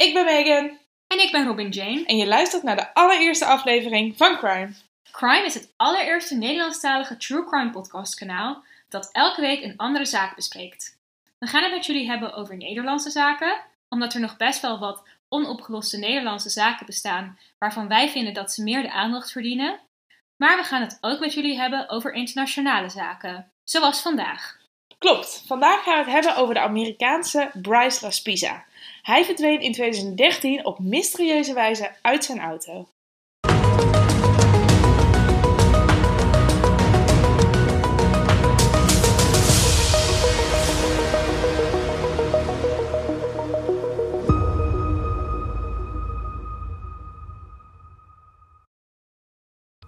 Ik ben Megan En ik ben Robin Jane. en je luistert naar de allereerste aflevering van Crime. Crime is het allereerste Nederlandstalige True Crime podcast kanaal dat elke week een andere zaak bespreekt. We gaan het met jullie hebben over Nederlandse zaken, omdat er nog best wel wat onopgeloste Nederlandse zaken bestaan waarvan wij vinden dat ze meer de aandacht verdienen. Maar we gaan het ook met jullie hebben over internationale zaken, zoals vandaag. Klopt, vandaag gaan we het hebben over de Amerikaanse Bryce Laspisa. Hij verdween in 2013 op mysterieuze wijze uit zijn auto.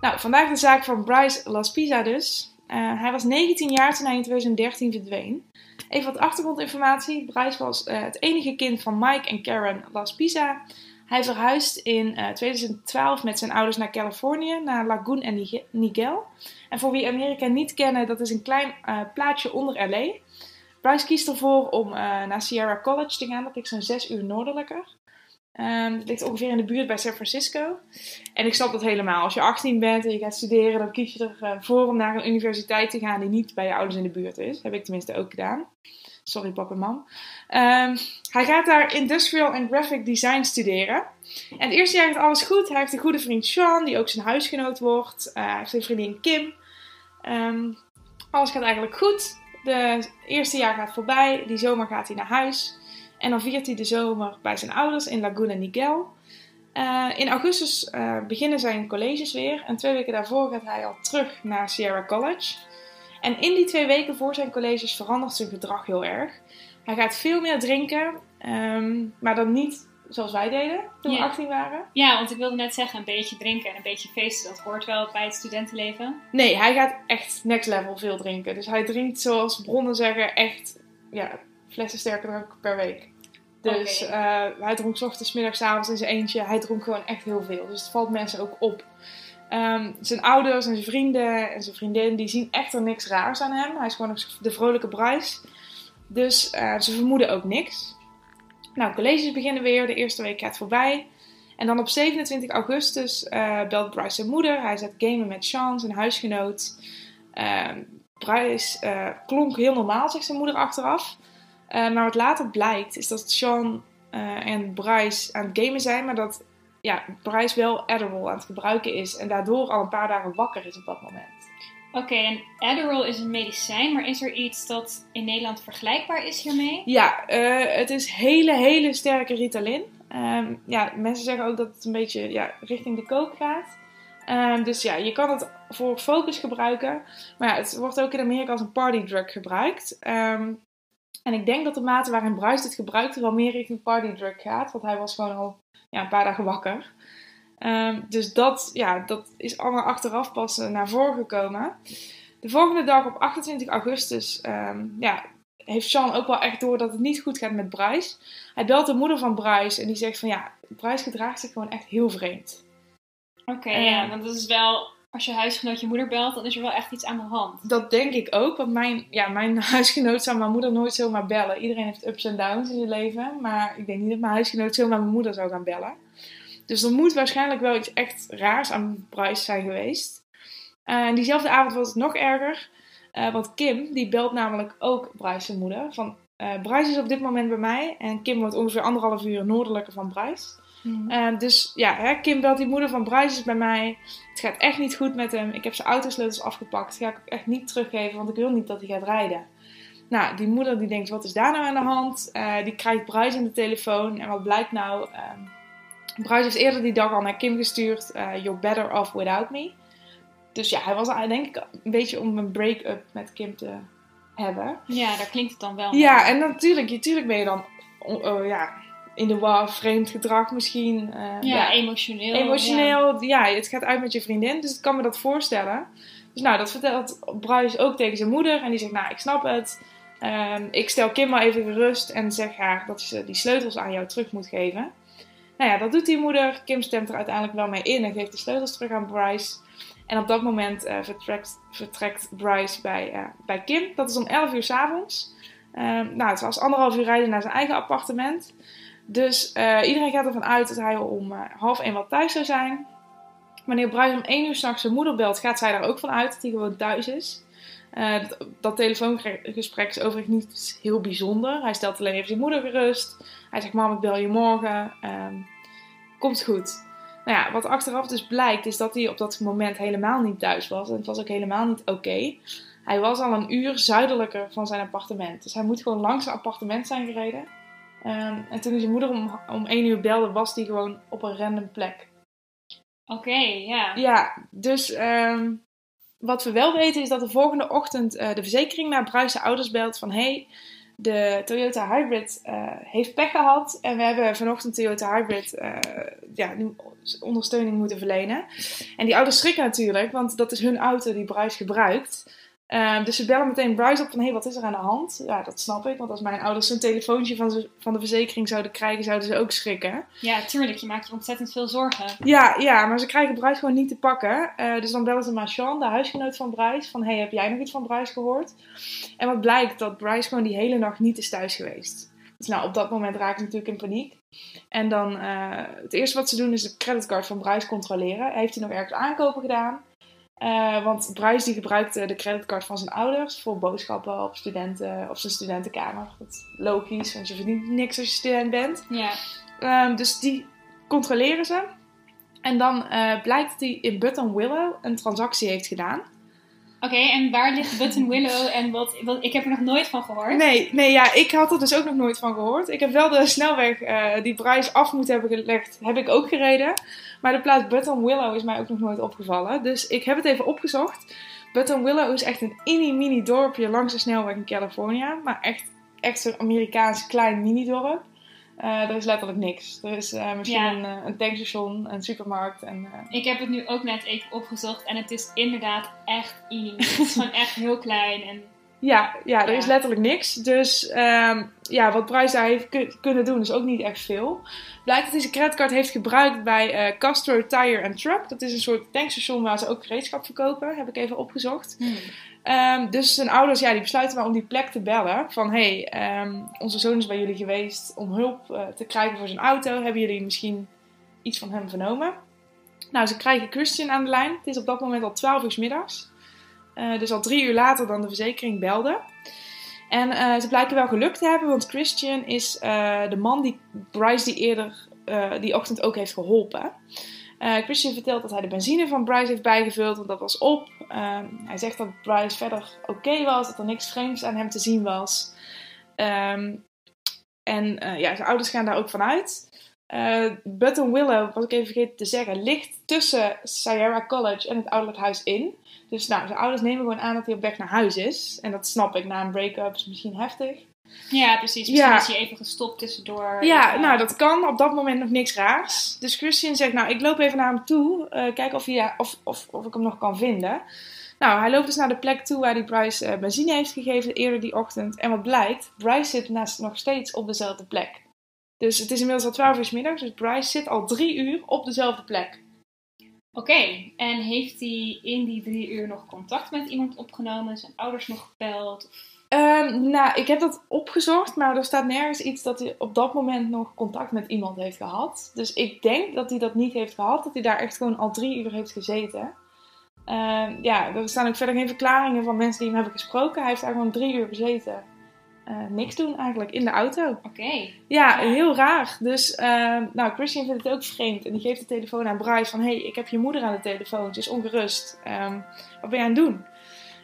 Nou, vandaag de zaak van Bryce Laspisa dus. Eh, hij was 19 jaar toen hij in 2013 verdween. Even wat achtergrondinformatie. Bryce was eh, het enige kind van Mike en Karen Laspisa. Hij verhuisd in eh, 2012 met zijn ouders naar Californië, naar Lagoon en Nige- Niguel. En voor wie Amerika niet kennen, dat is een klein eh, plaatsje onder LA. Bryce kiest ervoor om eh, naar Sierra College te gaan. Dat ligt zo'n 6 uur noordelijker. Ehm, het ligt ongeveer in de buurt bij San Francisco. En ik snap dat helemaal. Als je 18 bent en je gaat studeren, dan kies je ervoor om naar een universiteit te gaan die niet bij je ouders in de buurt is. Heb ik tenminste ook gedaan. Sorry, papa en mam. Ehm, hij gaat daar Industrial and Graphic Design studeren. En het eerste jaar gaat alles goed. Hij heeft een goede vriend Sean, die ook zijn huisgenoot wordt. Eh, hij heeft een vriendin Kim. Ehm, alles gaat eigenlijk goed. De eerste jaar gaat voorbij. Die zomer gaat hij naar huis. En dan viert hij de zomer bij zijn ouders in Laguna Niguel. Eh, in augustus eh, beginnen zijn colleges weer. En twee weken daarvoor gaat hij al terug naar Sierra College. En in die twee weken voor zijn colleges verandert zijn gedrag heel erg. Hij gaat veel meer drinken, ehm, maar dan niet zoals wij deden toen we Ja. 18 waren. Ja, want ik wilde net zeggen, een beetje drinken en een beetje feesten, dat hoort wel bij het studentenleven. Nee, hij gaat echt next level veel drinken. Dus hij drinkt, zoals bronnen zeggen, echt ja, flessen sterkerdrank per week. Dus Oké. eh, hij dronk 's ochtends, middags, avonds in zijn eentje. Hij dronk gewoon echt heel veel. Dus het valt mensen ook op. Ehm, zijn ouders en zijn vrienden en zijn vriendin, die zien echt er niks raars aan hem. Hij is gewoon de vrolijke Bryce. Dus eh, ze vermoeden ook niks. Nou, colleges beginnen weer. De eerste week gaat voorbij. En dan op 27 augustus eh, belt Bryce zijn moeder. Hij zet gamen met Sean, zijn huisgenoot. Ehm, Bryce klonk heel normaal, zegt zijn moeder achteraf. Eh, maar wat later blijkt, is dat Sean eh, en Bryce aan het gamen zijn. Maar dat ja, Bryce wel Adderall aan het gebruiken is. En daardoor al een paar dagen wakker is op dat moment. Oké, en Adderall is een medicijn, maar is er iets dat in Nederland vergelijkbaar is hiermee? Ja, eh, het is hele, hele sterke Ritalin. Ehm, ja, mensen zeggen ook dat het een beetje ja, richting de kook gaat. Ehm, dus ja, je kan het voor focus gebruiken. Maar ja, het wordt ook in Amerika als een partydrug gebruikt. Ehm, en ik denk dat de mate waarin Bryce dit gebruikte wel meer richting partydrug gaat. Want hij was gewoon al ja, een paar dagen wakker. Ehm, dus dat, ja, dat is allemaal achteraf pas eh, naar voren gekomen. De volgende dag op 28 augustus ehm, ja, heeft Sean ook wel echt door dat het niet goed gaat met Bryce. Hij belt de moeder van Bryce en die zegt van ja, Bryce gedraagt zich gewoon echt heel vreemd. Oké, Eh. ja, want dat is wel, als je huisgenoot je moeder belt, dan is er wel echt iets aan de hand. Dat denk ik ook, want mijn, ja, mijn huisgenoot zou mijn moeder nooit zomaar bellen. Iedereen heeft ups en downs in zijn leven, maar ik denk niet dat mijn huisgenoot zomaar mijn moeder zou gaan bellen. Dus er moet waarschijnlijk wel iets echt raars aan Bryce zijn geweest. Eh, En diezelfde avond was het nog erger, eh, want Kim die belt namelijk ook Bryce zijn moeder. Van, eh, Bryce is op dit moment bij mij en Kim wordt ongeveer anderhalf uur noordelijker van Bryce. Eh, dus ja, hè, Kim belt die moeder van Bryce is bij mij. Het gaat echt niet goed met hem. Ik heb zijn autosleutels afgepakt. Die ga ik ook echt niet teruggeven, want ik wil niet dat hij gaat rijden. Nou, die moeder die denkt, wat is daar nou aan de hand? Eh, die krijgt Bryce in de telefoon. En wat blijkt nou? ehm Bryce heeft eerder die dag al naar Kim gestuurd. eh, You're better off without me. Dus ja, hij was denk ik een beetje om een break-up met Kim te hebben. Ja, daar klinkt het dan wel. Ja, en natuurlijk, natuurlijk ben je dan oh, ja, in de war, vreemd gedrag misschien. eh, ja, emotioneel. Emotioneel, ja. het gaat uit met je vriendin, dus ik kan me dat voorstellen. Dus nou, dat vertelt Bryce ook tegen zijn moeder. En die zegt, nou, ik snap het. Ehm, ik stel Kim maar even gerust en zeg haar dat ze die sleutels aan jou terug moet geven. Nou ja, dat doet die moeder. Kim stemt er uiteindelijk wel mee in en geeft de sleutels terug aan Bryce. En op dat moment eh, vertrekt, vertrekt Bryce bij, eh, bij Kim. Dat is om 11 uur s'avonds. Um, nou, het was anderhalf uur rijden naar zijn eigen appartement. Dus uh, iedereen gaat ervan uit dat hij om uh, half één wel thuis zou zijn. Wanneer Bryce om één uur s'nachts zijn moeder belt, gaat zij daar ook van uit dat hij gewoon thuis is. Uh, dat, telefoongesprek is overigens niet heel bijzonder. Hij stelt alleen even zijn moeder gerust. Hij zegt: Mam, ik bel je morgen. Um, komt goed. Nou ja, wat achteraf dus blijkt, is dat hij op dat moment helemaal niet thuis was. En het was ook helemaal niet oké. Hij was al een uur zuidelijker van zijn appartement. Dus hij moet gewoon langs zijn appartement zijn gereden. Um, en toen zijn moeder om, om één uur belde, was hij gewoon op een random plek. Oké, okay, ja. Ja, dus um, wat we wel weten is dat de volgende ochtend uh, de verzekering naar Bruis ouders belt van... Hey, de Toyota Hybrid uh, heeft pech gehad en we hebben vanochtend Toyota Hybrid uh, ja, ondersteuning moeten verlenen. En die ouders schrikken natuurlijk, want dat is hun auto die Bruis gebruikt. Uh, dus ze bellen meteen Bryce op van, hé, hey, wat is er aan de hand? Ja, dat snap ik, want als mijn ouders een telefoontje van, ze, van de verzekering zouden krijgen, zouden ze ook schrikken. Ja, tuurlijk, je maakt je ontzettend veel zorgen. Ja, ja maar ze krijgen Bryce gewoon niet te pakken. Uh, dus dan bellen ze maar Sean, de huisgenoot van Bryce, van, hé, hey, heb jij nog iets van Bryce gehoord? En wat blijkt, dat Bryce gewoon die hele nacht niet is thuis geweest. Dus nou, op dat moment raakt ze natuurlijk in paniek. En dan, uh, het eerste wat ze doen is de creditcard van Bryce controleren. Heeft hij nog ergens aankopen gedaan? Uh, want Bryce die gebruikte de creditcard van zijn ouders voor boodschappen op studenten of zijn studentenkamer. Dat is logisch, want je verdient niks als je student bent. Ja. Um, dus die controleren ze. En dan uh, blijkt dat hij in Button Willow een transactie heeft gedaan. Oké, en waar ligt Button Willow en wat, wat, Ik heb er nog nooit van gehoord. Nee, nee ja, ik had er dus ook nog nooit van gehoord. Ik heb wel de snelweg uh, die Bryce af moet hebben gelegd, heb ik ook gereden. Maar de plaats Button Willow is mij ook nog nooit opgevallen. Dus ik heb het even opgezocht. Button Willow is echt een mini-mini dorpje langs de snelweg in Californië. Maar echt, echt zo'n Amerikaans klein mini-dorp. Uh, er is letterlijk niks. Er is uh, misschien ja. een, uh, een, tankstation, een supermarkt. En, Ik heb het nu ook net even opgezocht en het is inderdaad echt mini. het is gewoon echt heel klein. En... Ja, ja, er ja. is letterlijk niks. Dus um, ja, wat Bryce daar heeft kun kunnen doen is ook niet echt veel. Blijkt dat hij zijn creditcard heeft gebruikt bij Castro Tire and Truck. Dat is een soort tankstation waar ze ook gereedschap verkopen. Heb ik even opgezocht. Hmm. Um, dus zijn ouders ja, die besluiten maar om die plek te bellen. Van hé, hey, um, onze zoon is bij jullie geweest om hulp uh, te krijgen voor zijn auto. Hebben jullie misschien iets van hem vernomen? Nou, ze krijgen Christian aan de lijn. Het is op dat moment al 12 uur middags. Uh, dus al drie uur later dan de verzekering belde. En uh, ze blijken wel geluk te hebben, want Christian is de man die Bryce die eerder die ochtend ook heeft geholpen. Uh, Christian vertelt dat hij de benzine van Bryce heeft bijgevuld, want dat was op. Uh, hij zegt dat Bryce verder oké was, dat er niks vreemds aan hem te zien was. Um, en uh, ja, zijn ouders gaan daar ook vanuit. Uh, Button Willow, wat ik even vergeten te zeggen, ligt tussen Sierra College en het ouderlijk in. Dus nou, zijn ouders nemen gewoon aan dat hij op weg naar huis is. En dat snap ik, na een break-up is misschien heftig. Ja, precies. Misschien ja. is hij even gestopt tussendoor. Ja, nou dat kan. Op dat moment nog niks raars. Dus Christian zegt, nou ik loop even naar hem toe. Uh, kijken of, hij, of, of, of ik hem nog kan vinden. Nou, hij loopt dus naar de plek toe waar die Bryce uh, benzine heeft gegeven eerder die ochtend. En wat blijkt, Bryce zit naast, nog steeds op dezelfde plek. Dus het is inmiddels al 12 uur middags, dus Bryce zit al drie uur op dezelfde plek. Oké, okay. en heeft hij in die drie uur nog contact met iemand opgenomen? Zijn ouders nog gebeld? Um, nou, ik heb dat opgezocht, maar er staat nergens iets dat hij op dat moment nog contact met iemand heeft gehad. Dus ik denk dat hij dat niet heeft gehad, dat hij daar echt gewoon al drie uur heeft gezeten. Uh, ja, er staan ook verder geen verklaringen van mensen die hem hebben gesproken. Hij heeft daar gewoon drie uur gezeten. Uh, niks doen eigenlijk, in de auto. Oké. Okay. Ja, heel raar. Dus, uh, nou, Christian vindt het ook vreemd. En die geeft de telefoon aan Bryce van... hey, ik heb je moeder aan de telefoon, ze is ongerust. Um, wat ben je aan het doen?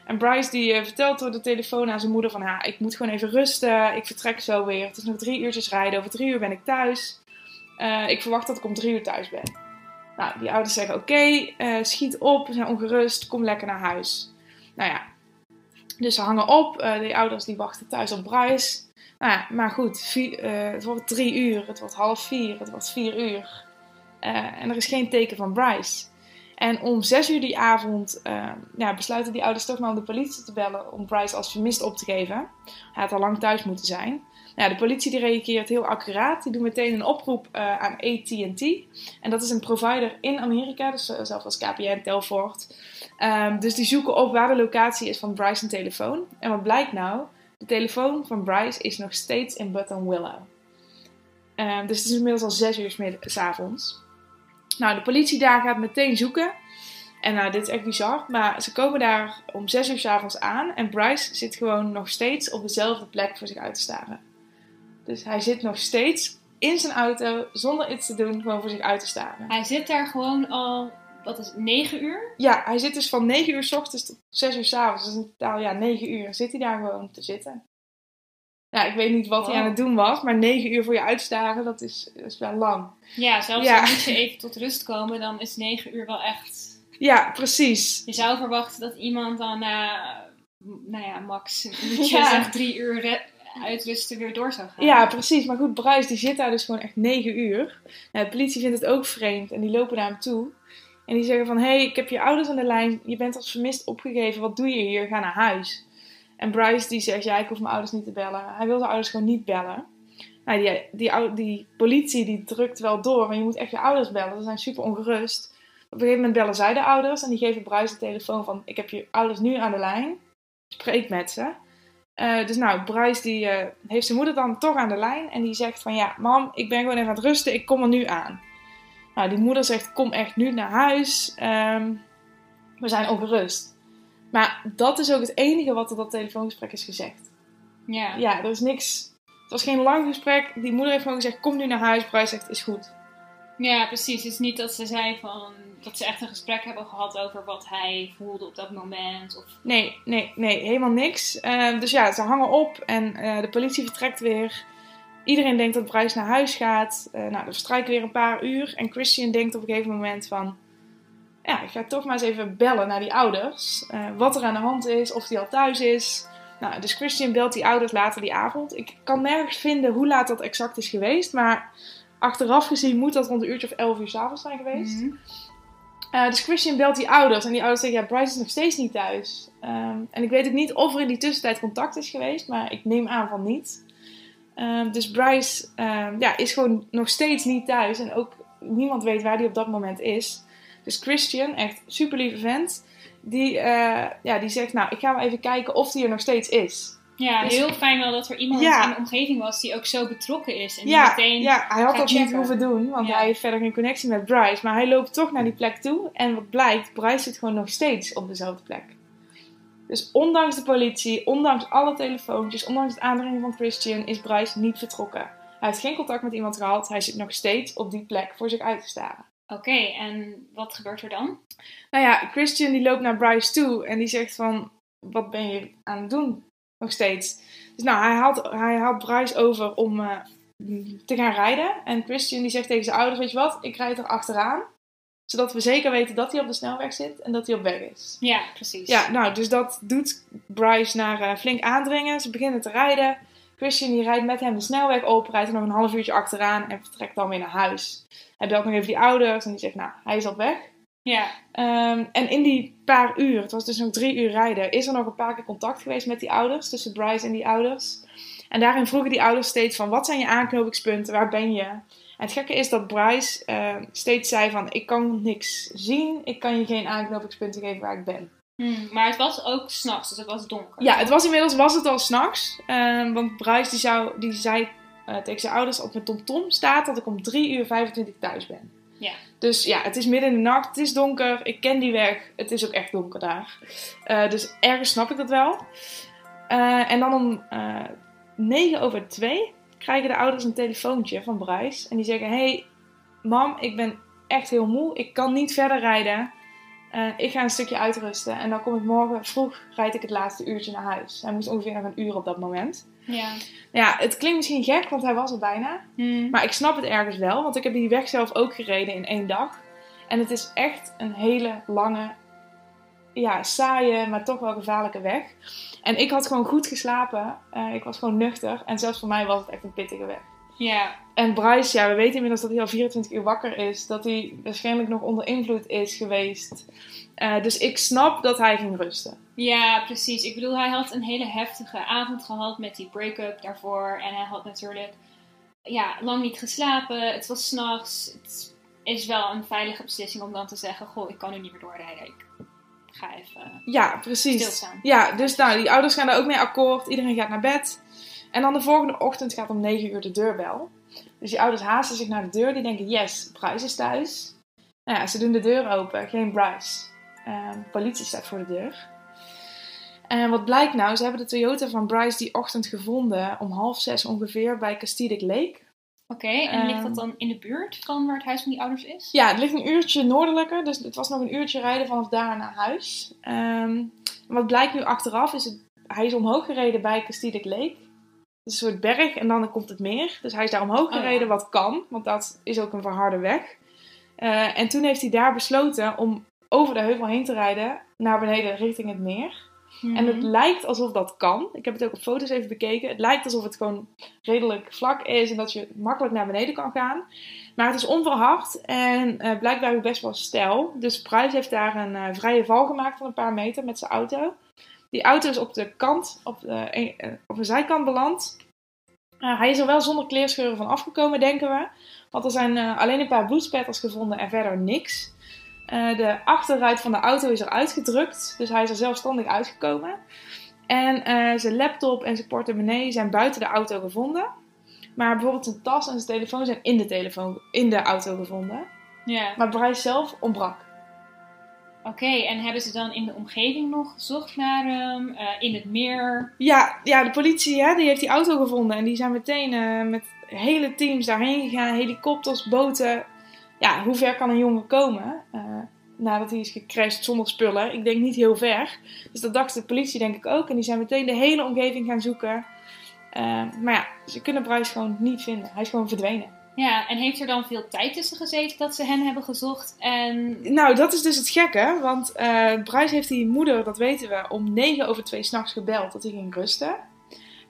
En Bryce die uh, vertelt door de telefoon aan zijn moeder van... Ik moet gewoon even rusten, ik vertrek zo weer. Het is nog drie uurtjes rijden, over drie uur ben ik thuis. Uh, ik verwacht dat ik om drie uur thuis ben. Nou, die ouders zeggen oké, uh, schiet op, zijn ongerust, kom lekker naar huis. Nou ja, dus ze hangen op. Die ouders die wachten thuis op Bryce. Nou ja, maar goed, het wordt drie uur, het wordt half vier, het wordt vier uur. en er is geen teken van Bryce. En om zes uur die avond ja, besluiten die ouders toch maar om de politie te bellen om Bryce als vermist op te geven. Hij had al lang thuis moeten zijn. Nou, de politie die reageert heel accuraat. Die doet meteen een oproep uh, aan AT&T. En dat is een provider in Amerika, dus uh, zelfs als KPN, Telfort. Um, dus die zoeken op waar de locatie is van Bryce een telefoon. En wat blijkt nou? De telefoon van Bryce is nog steeds in Button Willow. Ehm, dus het is inmiddels al zes uur 's middag- 's avonds. Nou, de politie daar gaat meteen zoeken. En nou, dit is echt bizar. Maar ze komen daar om zes uur 's avonds aan. En Bryce zit gewoon nog steeds op dezelfde plek voor zich uit te staren. Dus hij zit nog steeds in zijn auto, zonder iets te doen, gewoon voor zich uit te staren. Hij zit daar gewoon al, wat is het, 9 uur? Ja, hij zit dus van 9 uur s ochtends tot 6 uur s avonds. Dus in totaal, ja, 9 uur zit hij daar gewoon te zitten. Ja, ik weet niet wat hij aan het doen was, maar 9 uur voor je uitstaren, dat is, is wel lang. Ja, zelfs Ja. al moet je even tot rust komen, dan is 9 uur wel echt... Ja, precies. Je zou verwachten dat iemand dan na, nou ja, max een uurtje, Ja. zeg drie uur uitrusten weer door zou gaan. Ja, precies. Maar goed, Bryce die zit daar dus gewoon echt 9 uur. Ja, de politie vindt het ook vreemd en die lopen naar hem toe. En die zeggen van, hé, hey, ik heb je ouders aan de lijn. Je bent als vermist opgegeven. Wat doe je hier? Ga naar huis. En Bryce die zegt, ja, ik hoef mijn ouders niet te bellen. Hij wil zijn ouders gewoon niet bellen. Nou, die, die, die politie die drukt wel door, maar je moet echt je ouders bellen. Ze zijn super ongerust. Op een gegeven moment bellen zij de ouders en die geven Bryce de telefoon van, ik heb je ouders nu aan de lijn. Spreek met ze. Eh, dus nou, Bryce die eh, heeft zijn moeder dan toch aan de lijn en die zegt van, ja, mam, ik ben gewoon even aan het rusten, ik kom er nu aan. Nou, die moeder zegt, kom echt nu naar huis. Ehm, we zijn ongerust. Maar dat is ook het enige wat er op dat telefoongesprek is gezegd. Ja. Ja, er is niks. Het was geen lang gesprek. Die moeder heeft gewoon gezegd: Kom nu naar huis. Bryce zegt: Is goed. Ja, precies. Het is niet dat ze zei van dat ze echt een gesprek hebben gehad over wat hij voelde op dat moment. Of... Nee, nee, nee, helemaal niks. Ehm, dus ja, ze hangen op en eh, de politie vertrekt weer. Iedereen denkt dat Bryce naar huis gaat. Eh, nou, er verstrijken weer een paar uur. En Christian denkt op een gegeven moment van... Ja, ik ga toch maar eens even bellen naar die ouders. eh, wat er aan de hand is, of die al thuis is. Nou, dus Christian belt die ouders later die avond. Ik kan nergens vinden hoe laat dat exact is geweest. Maar achteraf gezien moet dat rond een uurtje of 11 uur s'avonds zijn geweest. Mhm. Uh, dus Christian belt die ouders en die ouders zeggen, ja, Bryce is nog steeds niet thuis. Ehm, en ik weet ook niet of er in die tussentijd contact is geweest, maar ik neem aan van niet. Ehm, dus Bryce ehm, ja, is gewoon nog steeds niet thuis en ook niemand weet waar hij op dat moment is. Dus Christian, echt super lieve vent, die, eh, ja, die zegt, nou, ik ga maar even kijken of hij er nog steeds is. Ja, Dus- heel fijn wel dat er iemand Ja. in de omgeving was die ook zo betrokken is. En die Ja, meteen... ja, hij had dat niet hoeven doen, want Ja. hij heeft verder geen connectie met Bryce. Maar hij loopt toch naar die plek toe. En wat blijkt, Bryce zit gewoon nog steeds op dezelfde plek. Dus ondanks de politie, ondanks alle telefoontjes, ondanks het aandringen van Christian, is Bryce niet vertrokken. Hij heeft geen contact met iemand gehad. Hij zit nog steeds op die plek voor zich uit te staren. Oké, en wat gebeurt er dan? Nou ja, Christian die loopt naar Bryce toe en die zegt van, wat ben je aan het doen? Nog steeds. Dus nou, hij haalt, hij haalt Bryce over om eh, te gaan rijden. En Christian die zegt tegen zijn ouders, weet je wat, ik rijd er achteraan. Zodat we zeker weten dat hij op de snelweg zit en dat hij op weg is. Ja, precies. Ja, nou, dus dat doet Bryce naar eh, flink aandringen. Ze beginnen te rijden. Christian die rijdt met hem de snelweg op, rijdt er nog een half uurtje achteraan en vertrekt dan weer naar huis. Hij belt nog even die ouders en die zegt, nou, hij is op weg. Ja, Ehm, en in die paar uur, het was dus nog drie uur rijden, is er nog een paar keer contact geweest met die ouders, tussen Bryce en die ouders. En daarin vroegen die ouders steeds van, wat zijn je aanknopingspunten, waar ben je? En het gekke is dat Bryce eh, steeds zei van, ik kan niks zien, ik kan je geen aanknopingspunten geven waar ik ben. Hm, maar het was ook s'nachts, dus het was donker. Ja, het was inmiddels was het al s'nachts, nachts want Bryce die, zou, die zei eh, tegen zijn ouders, op mijn tomtom staat dat ik om 3 uur 25 thuis ben. Ja. Dus ja, het is midden in de nacht, het is donker, ik ken die weg, het is ook echt donker daar. Eh, dus ergens snap ik dat wel. Eh, en dan om eh 9 over 2 krijgen de ouders een telefoontje van Bryce. En die zeggen, hey mam, ik ben echt heel moe, ik kan niet verder rijden. Eh, ik ga een stukje uitrusten en dan kom ik morgen vroeg, rijd ik het laatste uurtje naar huis. Hij moest ongeveer nog een uur op dat moment. Ja. Ja, het klinkt misschien gek, want hij was er bijna. Hm. Maar ik snap het ergens wel, want ik heb die weg zelf ook gereden in één dag. En het is echt een hele lange, ja, saaie, maar toch wel gevaarlijke weg. En ik had gewoon goed geslapen. Eh, ik was gewoon nuchter. En zelfs voor mij was het echt een pittige weg. Ja, En Bryce, ja, we weten inmiddels dat hij al 24 uur wakker is. Dat hij waarschijnlijk nog onder invloed is geweest. Eh, dus ik snap dat hij ging rusten. ja, precies. Ik bedoel, hij had een hele heftige avond gehad met die break-up daarvoor. En hij had natuurlijk ja, lang niet geslapen. Het was s'nachts. Het is wel een veilige beslissing om dan te zeggen: Goh, ik kan nu niet meer doorrijden. Ik ga even Ja, precies. stilstaan. Ja, dus nou, die ouders gaan daar ook mee akkoord. Iedereen gaat naar bed. En dan de volgende ochtend gaat om 9 uur de deurbel. Dus die ouders haasten zich naar de deur. Die denken, yes, Bryce is thuis. Nou ja, ze doen de deur open. Geen Bryce. Ehm, politie staat voor de deur. En wat blijkt nou? Ze hebben de Toyota van Bryce die ochtend gevonden. Om half zes ongeveer bij Castedic Lake. Oké, en ligt dat Ehm. dan in de buurt van waar het huis van die ouders is? Ja, het ligt een uurtje noordelijker. Dus het was nog een uurtje rijden vanaf daar naar huis. Ehm, wat blijkt nu achteraf is het... Hij is omhoog gereden bij Castedic Lake. Een soort berg en dan komt het meer. Dus hij is daar omhoog Oh, ja. gereden, wat kan. Want dat is ook een verharde weg. Eh, en toen heeft hij daar besloten om over de heuvel heen te rijden. Naar beneden richting het meer. En het Mhm. lijkt alsof dat kan. Ik heb het ook op foto's even bekeken. Het lijkt alsof het gewoon redelijk vlak is en dat je makkelijk naar beneden kan gaan. Maar het is onverhard en eh, blijkbaar ook best wel stijl. Dus Price heeft daar een eh, vrije val gemaakt van een paar meter met zijn auto. Die auto is op de kant, op de, eh, op de zijkant beland. Eh, hij is er wel zonder kleerscheuren van afgekomen, denken we. Want er zijn eh, alleen een paar bloedspetters gevonden en verder niks. De achterruit van de auto is er uitgedrukt, dus hij is er zelfstandig uitgekomen. En zijn laptop en zijn portemonnee zijn buiten de auto gevonden. Maar bijvoorbeeld zijn tas en zijn telefoon zijn in de, telefoon, in de auto gevonden. Ja, Maar Bryce zelf ontbrak. Oké. En hebben ze dan in de omgeving nog gezocht naar hem? Eh, in het meer? Ja, ja de politie hè, die heeft die auto gevonden. En die zijn meteen eh, met hele teams daarheen gegaan. Helikopters, boten. Ja, hoe ver kan een jongen komen? eh, nadat hij is gecrashed zonder spullen. Ik denk niet heel ver. Dus dat dacht de politie denk ik ook. En die zijn meteen de hele omgeving gaan zoeken. Maar ja, ze kunnen Bryce gewoon niet vinden. Hij is gewoon verdwenen. Ja, en heeft er dan veel tijd tussen gezeten dat ze hen hebben gezocht? En Nou, dat is dus het gekke. Want eh Bryce heeft die moeder, dat weten we, om 9 over 2 s'nachts gebeld dat hij ging rusten.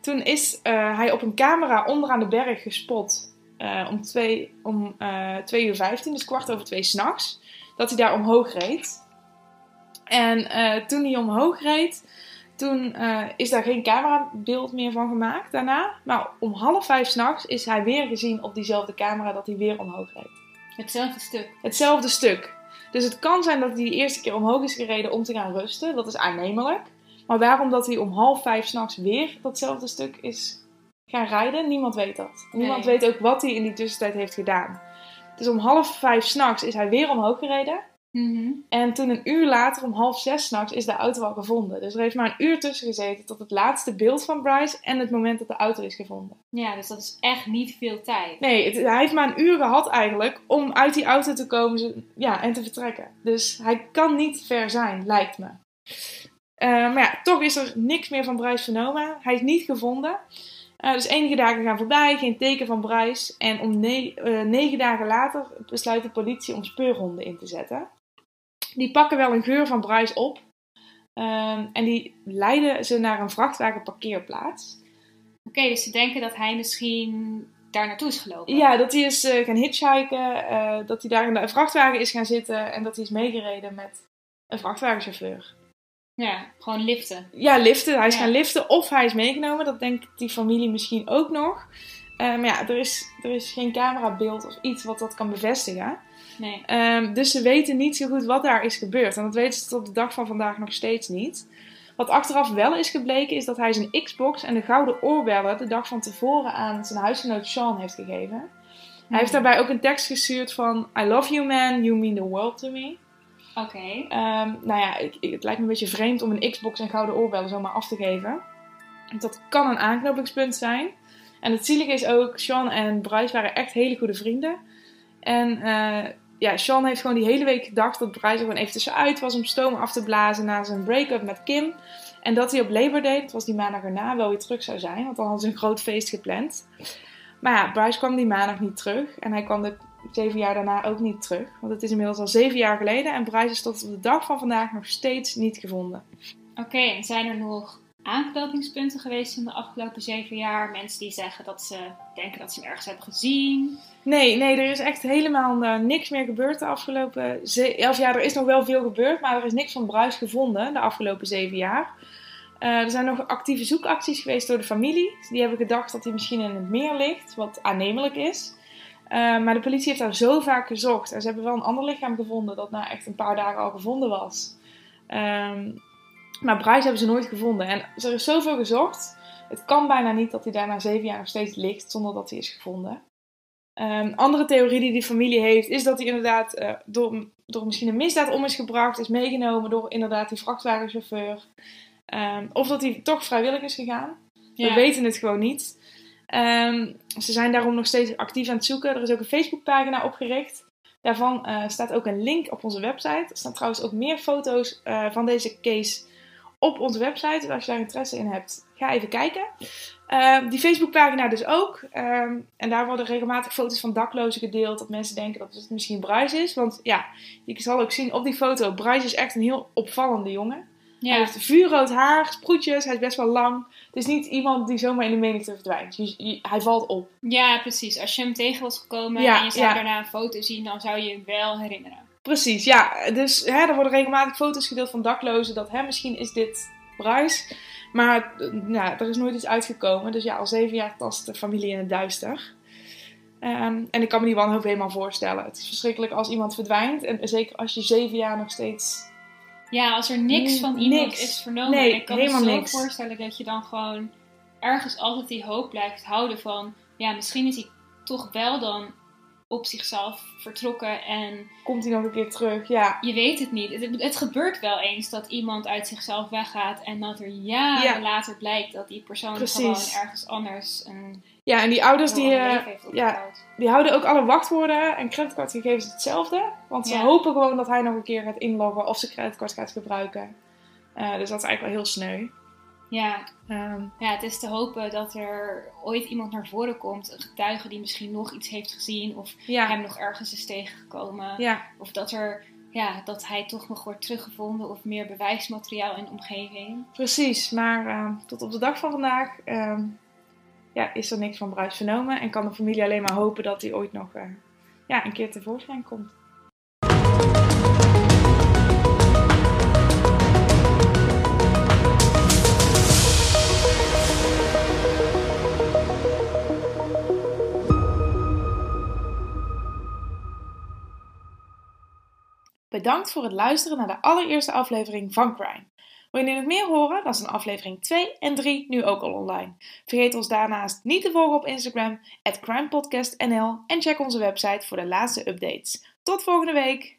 Toen is eh, hij op een camera onderaan de berg gespot eh, om 2 om, 2 uur 15, dus kwart over 2 s'nachts. Dat hij daar omhoog reed. En toen hij omhoog reed, toen eh, is daar geen camerabeeld meer van gemaakt daarna. Maar om half vijf s'nachts is hij weer gezien op diezelfde camera dat hij weer omhoog reed. hetzelfde stuk. Hetzelfde stuk. Dus het kan zijn dat hij de eerste keer omhoog is gereden om te gaan rusten. Dat is aannemelijk. Maar waarom dat hij om half vijf s'nachts weer datzelfde stuk is gaan rijden, niemand weet dat. Niemand Nee. weet ook wat hij in die tussentijd heeft gedaan. Dus om half vijf s'nachts is hij weer omhoog gereden. Mhm. En toen een uur later, om half zes s'nachts, is de auto al gevonden. Dus er heeft maar een uur tussen gezeten tot het laatste beeld van Bryce en het moment dat de auto is gevonden. Ja, dus dat is echt niet veel tijd. Nee, het- hij heeft maar een uur gehad eigenlijk om uit die auto te komen ja, en te vertrekken. Dus hij kan niet ver zijn, lijkt me. Eh, maar ja, toch is er niks meer van Bryce vernomen. Hij is niet gevonden. Eh, dus enige dagen gaan voorbij, geen teken van Bryce. En om ne- eh, negen dagen later besluit de politie om speurhonden in te zetten. Die pakken wel een geur van Bryce op. Ehm, en die leiden ze naar een vrachtwagenparkeerplaats. Oké, dus ze denken dat hij misschien daar naartoe is gelopen. Ja, dat hij is eh, gaan hitchhiken, eh, dat hij daar in de vrachtwagen is gaan zitten en dat hij is meegereden met een vrachtwagenchauffeur. Ja, gewoon liften. Ja, liften. Hij is Ja. gaan liften of hij is meegenomen. Dat denkt die familie misschien ook nog. Eh, maar ja, er is, er is geen camerabeeld of iets wat dat kan bevestigen. Nee. Ehm, dus ze weten niet zo goed wat daar is gebeurd. En dat weten ze tot de dag van vandaag nog steeds niet. Wat achteraf wel is gebleken, is dat hij zijn Xbox en de gouden oorbellen de dag van tevoren aan zijn huisgenoot Sean heeft gegeven. Hij heeft daarbij ook een tekst gestuurd van I love you man, you mean the world to me. Oké. Ehm, nou ja, ik, ik- het lijkt me een beetje vreemd om een Xbox en gouden oorbellen zomaar af te geven. Dat kan een aanknopingspunt zijn. En het zielige is ook, Sean en Bryce waren echt hele goede vrienden. En eh, ja, Sean heeft gewoon die hele week gedacht dat Bryce er gewoon even tussenuit was om stoom af te blazen na zijn break-up met Kim. En dat hij op Labor Day, dat was die maandag erna, wel weer terug zou zijn. Want dan hadden ze een groot feest gepland. Maar ja, Bryce kwam die maandag niet terug. En hij kwam de zeven jaar daarna ook niet terug. Want het is inmiddels al zeven jaar geleden. En Bryce is tot op de dag van vandaag nog steeds niet gevonden. Oké, en zijn er nog aanknopingspunten geweest in de afgelopen zeven jaar? Mensen die zeggen dat ze denken dat ze hem ergens hebben gezien? Nee, nee, er is echt helemaal eh, niks meer gebeurd de afgelopen ze- elf jaar. Er is nog wel veel gebeurd, maar er is niks van Bryce gevonden de afgelopen zeven jaar. Eh, er zijn nog actieve zoekacties geweest door de familie. Die hebben gedacht dat hij misschien in het meer ligt, wat aannemelijk is. Eh, maar de politie heeft daar zo vaak gezocht. En ze hebben wel een ander lichaam gevonden dat na echt een paar dagen al gevonden was. Ehm, maar Bryce hebben ze nooit gevonden. En er is zoveel gezocht. Het kan bijna niet dat hij daar na zeven jaar nog steeds ligt zonder dat hij is gevonden. Um, andere theorie die die familie heeft, is dat hij inderdaad uh, door, door misschien een misdaad om is gebracht, is meegenomen door inderdaad die vrachtwagenchauffeur. Um, of dat hij toch vrijwillig is gegaan. Ja. We weten het gewoon niet. Um, ze zijn daarom nog steeds actief aan het zoeken. Er is ook een Facebookpagina opgericht. Daarvan uh, staat ook een link op onze website. Er staan trouwens ook meer foto's uh, van deze case op onze website. Dus als je daar interesse in hebt, ga even kijken. Uh, die Facebookpagina dus ook. Um, en daar worden regelmatig foto's van daklozen gedeeld. Dat mensen denken dat het misschien Bryce is. Want ja, je zal ook zien op die foto. Bryce is echt een heel opvallende jongen. Ja. Hij heeft vuurrood haar, sproetjes, hij is best wel lang. Het is niet iemand die zomaar in de menigte verdwijnt. Je, hij valt op. Ja, precies. Als je hem tegen was gekomen en je zou daarna een foto zien, dan zou je hem wel herinneren. Precies, ja. Dus hè, er worden regelmatig foto's gedeeld van daklozen. Dat hè, misschien is dit Bryce. Maar nou, er is nooit iets uitgekomen. Dus ja, al zeven jaar tast de familie in het duister. Um, en ik kan me die wanhoop helemaal voorstellen. Het is verschrikkelijk als iemand verdwijnt. En zeker als je zeven jaar nog steeds... Ja, als er niks van iemand is vernomen. Nee, ik kan me zo niks. voorstellen dat je dan gewoon ergens altijd die hoop blijft houden van... Ja, misschien is hij toch wel dan op zichzelf vertrokken en... Komt hij nog een keer terug, ja. Je weet het niet. Het, het gebeurt wel eens dat iemand uit zichzelf weggaat en dat er jaren later blijkt dat die persoon gewoon ergens anders een... Ja, en die ouders die, uh, ja, die houden ook alle wachtwoorden en creditcardgegevens hetzelfde. Want ze hopen gewoon dat hij nog een keer gaat inloggen of zijn creditcard gaat gebruiken. Uh, dus dat is eigenlijk wel heel sneu. Ja. Um, ja, het is te hopen dat er ooit iemand naar voren komt, een getuige die misschien nog iets heeft gezien of hem nog ergens is tegengekomen. Ja. Of dat, er, ja, dat hij toch nog wordt teruggevonden of meer bewijsmateriaal in de omgeving. Precies, maar uh, tot op de dag van vandaag uh, ja, is er niks van Bruis vernomen en kan de familie alleen maar hopen dat hij ooit nog uh, ja, een keer tevoorschijn komt. Bedankt voor het luisteren naar de allereerste aflevering van Crime. Wil je nog meer horen? Dan zijn aflevering 2 en 3 nu ook al online. Vergeet ons daarnaast niet te volgen op Instagram, crimepodcastnl en check onze website voor de laatste updates. Tot volgende week!